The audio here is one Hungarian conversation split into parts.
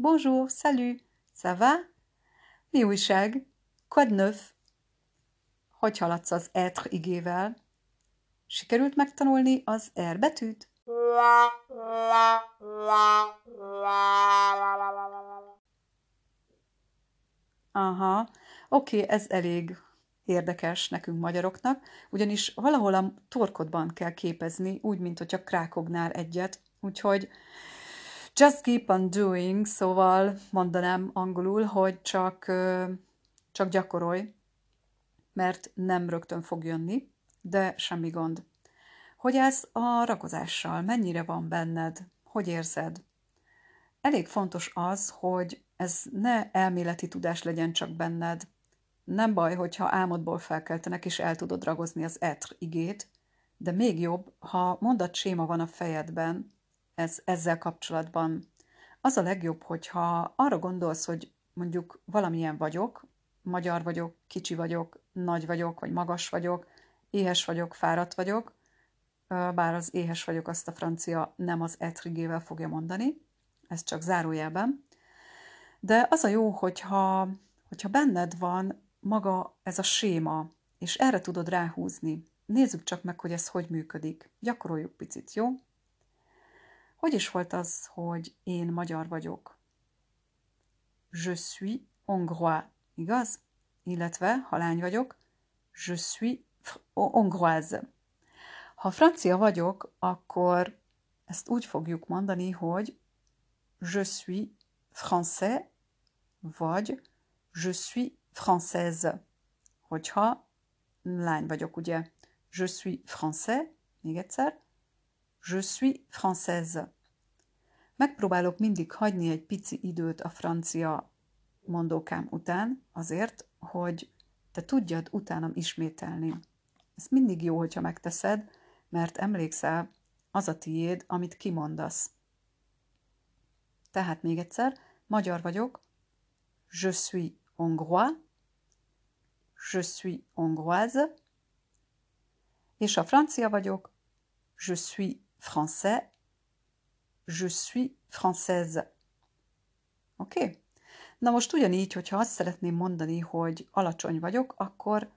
bonjour, salut, ça va? Mi újság? Quoi de neuf? Hogy haladsz az être igével? Sikerült megtanulni az R betűt? Aha, oké, okay, ez elég érdekes nekünk magyaroknak, ugyanis valahol a torkodban kell képezni, úgy, mint hogyha krákognál egyet, úgyhogy just keep on doing, szóval mondanám angolul, hogy csak, csak gyakorolj, mert nem rögtön fog jönni, de semmi gond. Hogy ez a rakozással? Mennyire van benned? Hogy érzed? Elég fontos az, hogy ez ne elméleti tudás legyen csak benned. Nem baj, hogyha álmodból felkeltenek, és el tudod ragozni az etr igét, de még jobb, ha mondat séma van a fejedben, ez, ezzel kapcsolatban. Az a legjobb, hogyha arra gondolsz, hogy mondjuk valamilyen vagyok, magyar vagyok, kicsi vagyok, nagy vagyok, vagy magas vagyok, éhes vagyok, fáradt vagyok, bár az éhes vagyok azt a francia nem az etrigével fogja mondani, ez csak zárójelben. De az a jó, hogyha, hogyha benned van maga ez a séma, és erre tudod ráhúzni. Nézzük csak meg, hogy ez hogy működik. Gyakoroljuk picit, jó? Hogy is volt az, hogy én magyar vagyok? Je suis hongrois, igaz? Illetve, ha lány vagyok, je suis hongroise. Ha francia vagyok, akkor ezt úgy fogjuk mondani, hogy je suis français, vagy je suis française. Hogyha lány vagyok, ugye? Je suis français, még egyszer, je suis française. Megpróbálok mindig hagyni egy pici időt a francia mondókám után, azért, hogy te tudjad utánam ismételni. Ez mindig jó, hogyha megteszed, mert emlékszel, az a tiéd, amit kimondasz. Tehát még egyszer, magyar vagyok, je suis hongrois, je suis hongroise, és a francia vagyok, je suis français, je suis française. Oké? Okay? Na most ugyanígy, hogyha azt szeretném mondani, hogy alacsony vagyok, akkor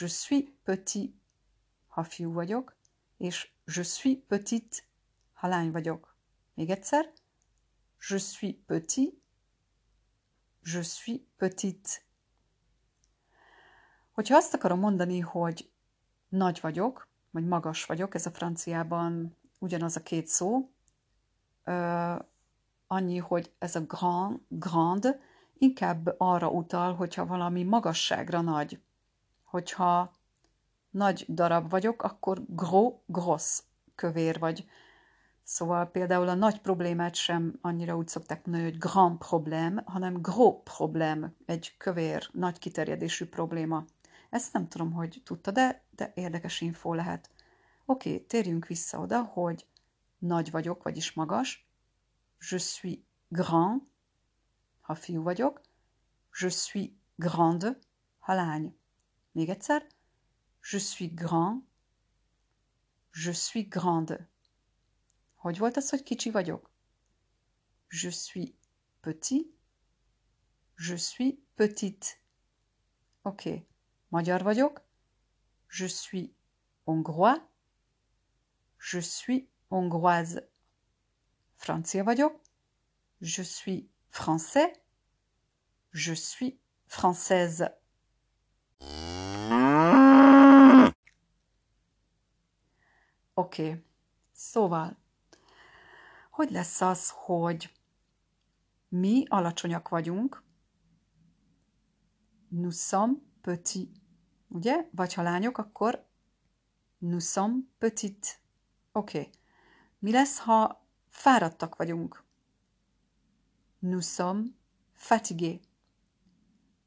je suis petit, ha fiú vagyok, és je suis petite, ha lány vagyok. Még egyszer, je suis petit, je suis petite. Hogyha azt akarom mondani, hogy nagy vagyok, vagy magas vagyok, ez a franciában ugyanaz a két szó, uh, annyi, hogy ez a grand, grand inkább arra utal, hogyha valami magasságra nagy. Hogyha nagy darab vagyok, akkor gros, gross, kövér vagy. Szóval például a nagy problémát sem annyira úgy szokták mondani, hogy grand problém, hanem gros problém, egy kövér, nagy kiterjedésű probléma. Ezt nem tudom, hogy tudta, de, de érdekes info lehet. Oké, térjünk vissza oda, hogy nagy vagyok, vagyis magas. Je suis grand, ha fiú vagyok. Je suis grande, ha lány. Még egyszer. Je suis grand. Je suis grande. Hogy volt az, hogy kicsi vagyok? Je suis petit. Je suis petite. Oké. Okay. Magyar vagyok. Je suis hongrois. Je suis hongroise. Francia vagyok. Je suis français. Je suis française. Oké, okay. szóval, hogy lesz az, hogy mi alacsonyak vagyunk, nous sommes petits, ugye? Vagy ha lányok, akkor nous sommes petites. Oké. Okay. Mi lesz, ha fáradtak vagyunk? Nous sommes fatigués.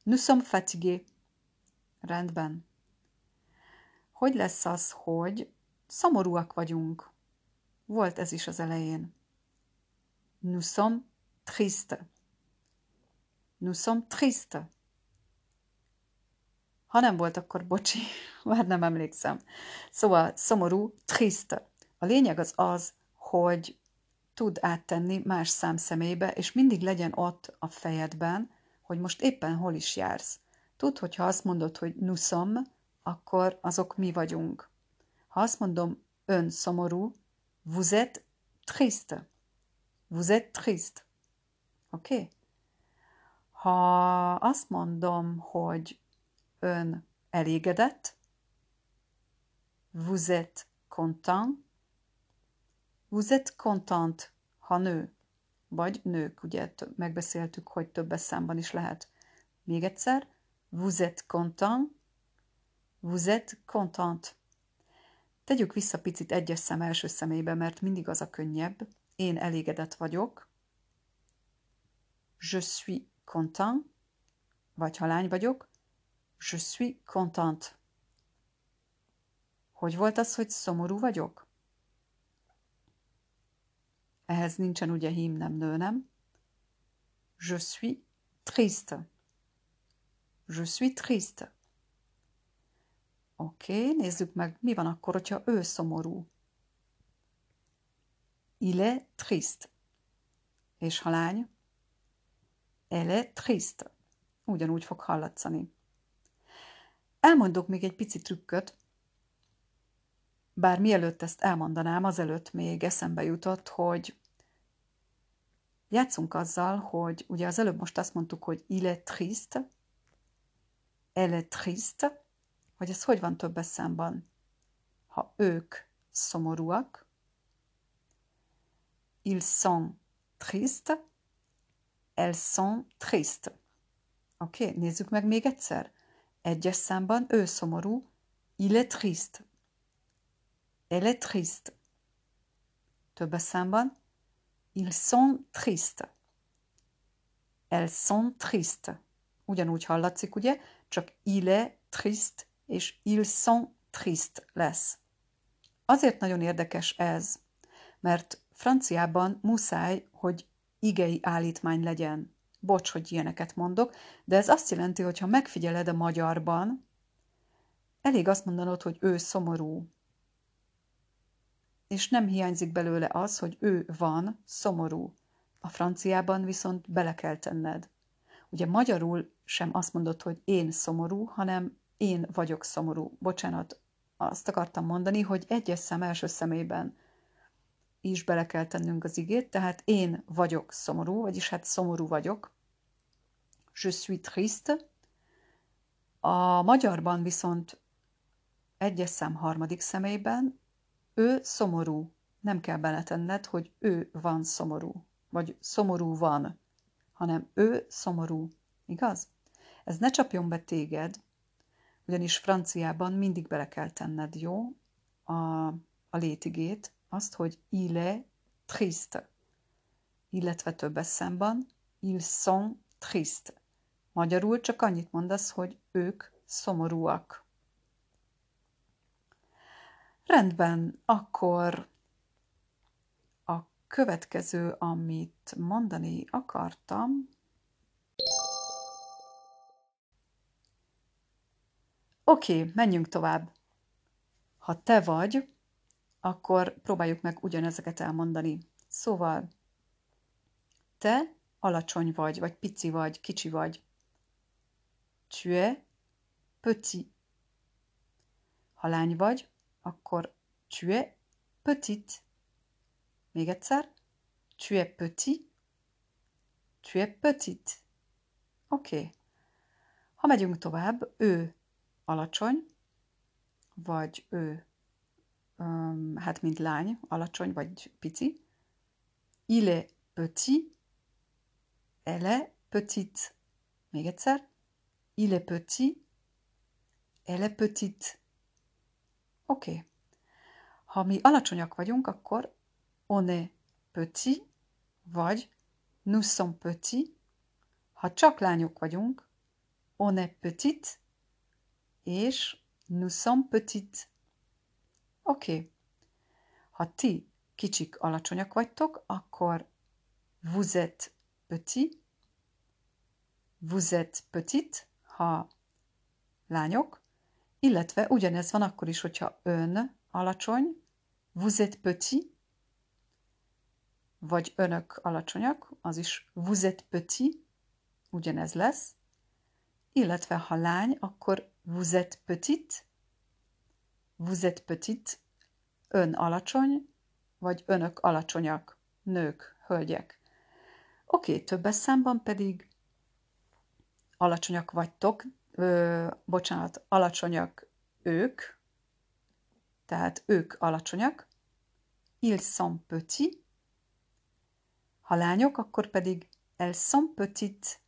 Nous sommes fatigués. Rendben. Hogy lesz az, hogy Szomorúak vagyunk. Volt ez is az elején. Nous sommes tristes. Nous sommes tristes. Ha nem volt, akkor bocsi, már nem emlékszem. Szóval szomorú, triste. A lényeg az az, hogy tud áttenni más szám személybe, és mindig legyen ott a fejedben, hogy most éppen hol is jársz. Tudd, hogyha azt mondod, hogy nuszom, akkor azok mi vagyunk. Ha azt mondom, ön szomorú, vous êtes triste. Vous êtes triste. Oké? Okay? Ha azt mondom, hogy ön elégedett, vous êtes content, vous êtes contente, ha nő, vagy nők, ugye megbeszéltük, hogy többes számban is lehet. Még egyszer, vous êtes content, vous êtes contente. Tegyük vissza picit egyes szem első személybe, mert mindig az a könnyebb. Én elégedett vagyok. Je suis content. Vagy ha lány vagyok, je suis contente. Hogy volt az, hogy szomorú vagyok? Ehhez nincsen ugye hím, nem nő, nem? Je suis triste. Je suis triste. Oké, okay, nézzük meg, mi van akkor, hogyha ő szomorú. Il est triste. És ha lány? Elle est triste. Ugyanúgy fog hallatszani. Elmondok még egy pici trükköt, bár mielőtt ezt elmondanám, azelőtt még eszembe jutott, hogy játszunk azzal, hogy ugye az előbb most azt mondtuk, hogy il est triste, elle est triste, hogy ez hogy van többes számban. Ha ők szomorúak, ils sont tristes, elles sont tristes. Oké, okay, nézzük meg még egyszer. Egyes számban ő szomorú, il est triste. Elle est triste. Többes számban, ils sont tristes. Elles sont tristes. Ugyanúgy hallatszik, ugye? Csak il est triste és ils sont triste lesz. Azért nagyon érdekes ez, mert franciában muszáj, hogy igei állítmány legyen. Bocs, hogy ilyeneket mondok, de ez azt jelenti, hogy ha megfigyeled a magyarban, elég azt mondanod, hogy ő szomorú. És nem hiányzik belőle az, hogy ő van szomorú. A franciában viszont bele kell tenned. Ugye magyarul sem azt mondod, hogy én szomorú, hanem én vagyok szomorú. Bocsánat, azt akartam mondani, hogy egyes szem első szemében is bele kell tennünk az igét, tehát én vagyok szomorú, vagyis hát szomorú vagyok. Je suis triste. A magyarban viszont egyes szám harmadik személyben ő szomorú. Nem kell beletenned, hogy ő van szomorú, vagy szomorú van, hanem ő szomorú. Igaz? Ez ne csapjon be téged, ugyanis franciában mindig bele kell tenned, jó? A, a létigét, azt, hogy il est triste, illetve többes számban ils sont triste. Magyarul csak annyit mondasz, hogy ők szomorúak. Rendben, akkor a következő, amit mondani akartam, Oké, okay, menjünk tovább. Ha te vagy, akkor próbáljuk meg ugyanezeket elmondani. Szóval, te alacsony vagy, vagy pici vagy, kicsi vagy. Tu es petit. Ha lány vagy, akkor tu es petite. Még egyszer. Tu es petit. Tu es petite. Oké. Okay. Ha megyünk tovább, ő alacsony, vagy ő, hát mint lány, alacsony vagy pici. Il est petit, elle est petite. Még egyszer. Il est petit, elle est petite. Oké. Okay. Ha mi alacsonyak vagyunk, akkor on est petit, vagy nous sommes petits. Ha csak lányok vagyunk, on est petite, és nous sommes petites. Oké. Ha ti kicsik alacsonyak vagytok, akkor vous êtes petit, vous êtes petite, ha lányok, illetve ugyanez van akkor is, hogyha ön alacsony, vous êtes petit, vagy önök alacsonyak, az is vous êtes petit, ugyanez lesz, illetve ha lány, akkor vous êtes petite, vous êtes petite, ön alacsony, vagy önök alacsonyak, nők, hölgyek. Oké, többes számban pedig alacsonyak vagytok, ö, bocsánat, alacsonyak ők, tehát ők alacsonyak, ils sont petits, ha lányok, akkor pedig elles sont petites.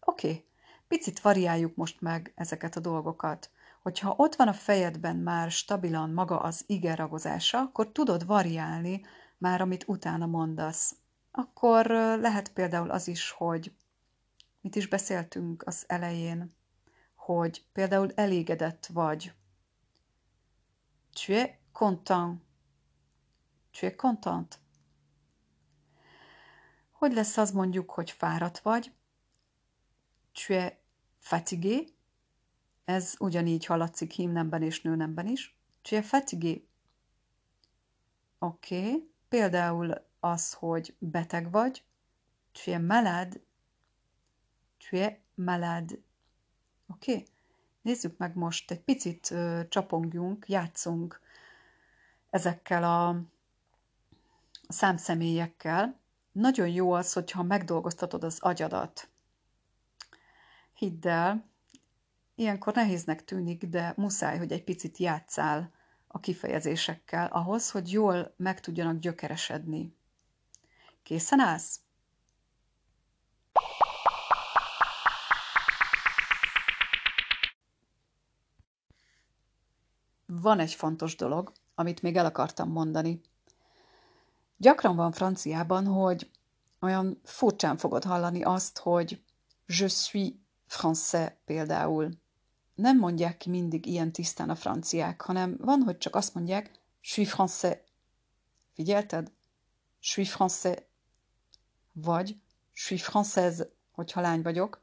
Oké, picit variáljuk most meg ezeket a dolgokat. Hogyha ott van a fejedben már stabilan maga az ige ragozása, akkor tudod variálni már, amit utána mondasz. Akkor lehet például az is, hogy mit is beszéltünk az elején, hogy például elégedett vagy. Tu es content. Tu es content. Hogy lesz az mondjuk, hogy fáradt vagy? Tu es fatigué. Ez ugyanígy hallatszik hímnemben és nőnemben is. Tu es fatigué. Oké. Okay. Például az, hogy beteg vagy. Malade. Tu es malade. Oké? Okay? Nézzük meg most, egy picit ö, csapongjunk, játszunk ezekkel a számszemélyekkel. Nagyon jó az, hogyha megdolgoztatod az agyadat. Hidd el, ilyenkor nehéznek tűnik, de muszáj, hogy egy picit játszál a kifejezésekkel ahhoz, hogy jól meg tudjanak gyökeresedni. Készen állsz? Van egy fontos dolog, amit még el akartam mondani. Gyakran van franciában, hogy olyan furcsán fogod hallani azt, hogy je suis français például. Nem mondják ki mindig ilyen tisztán a franciák, hanem van, hogy csak azt mondják, suis français. Figyelted? Suis français. Vagy suis française, hogyha lány vagyok,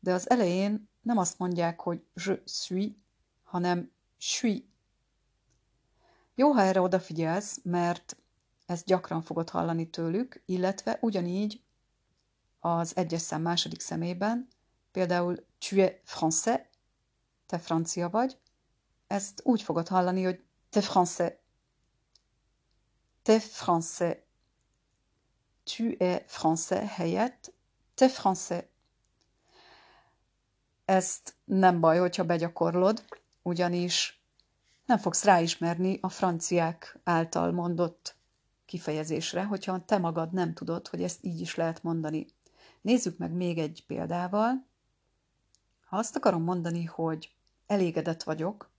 de az elején nem azt mondják, hogy je suis, hanem suis. Jó, ha erre odafigyelsz, mert ezt gyakran fogod hallani tőlük, illetve ugyanígy az egyes szám második szemében, például tu es français, te francia vagy, ezt úgy fogod hallani, hogy te français, te français, tu es français helyett te français. Ezt nem baj, hogyha begyakorlod, ugyanis nem fogsz ráismerni a franciák által mondott kifejezésre, hogyha te magad nem tudod, hogy ezt így is lehet mondani. Nézzük meg még egy példával. Ha azt akarom mondani, hogy elégedett vagyok,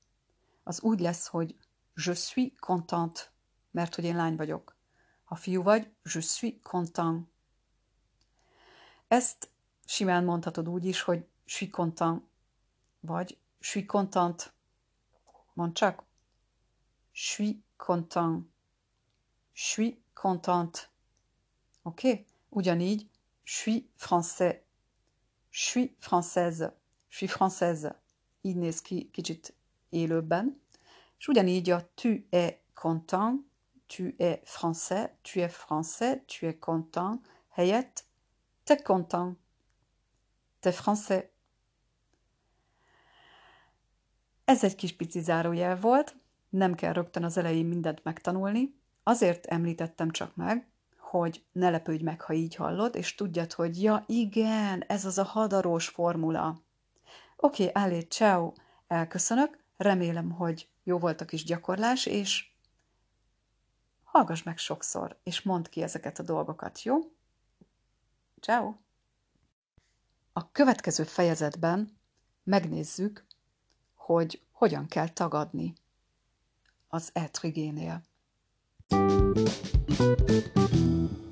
az úgy lesz, hogy je suis content, mert hogy én lány vagyok. Ha fiú vagy, je suis content. Ezt simán mondhatod úgy is, hogy suis content, vagy suis content. Mondd csak. Suis content. Suis contente. Oké? Okay? Ugyanígy, suis français. Suis française. Suis française. Így néz ki kicsit élőbben. És ugyanígy a tu es content, tu es français, tu es français, tu es content helyett te content, te français. Ez egy kis pici zárójel volt, nem kell rögtön az elején mindent megtanulni, Azért említettem csak meg, hogy ne lepődj meg, ha így hallod, és tudjad, hogy ja, igen, ez az a hadarós formula. Oké, okay, állé, ciao, elköszönök, remélem, hogy jó volt a kis gyakorlás, és hallgass meg sokszor, és mondd ki ezeket a dolgokat, jó? Ciao! A következő fejezetben megnézzük, hogy hogyan kell tagadni az etrigénél. Thank you.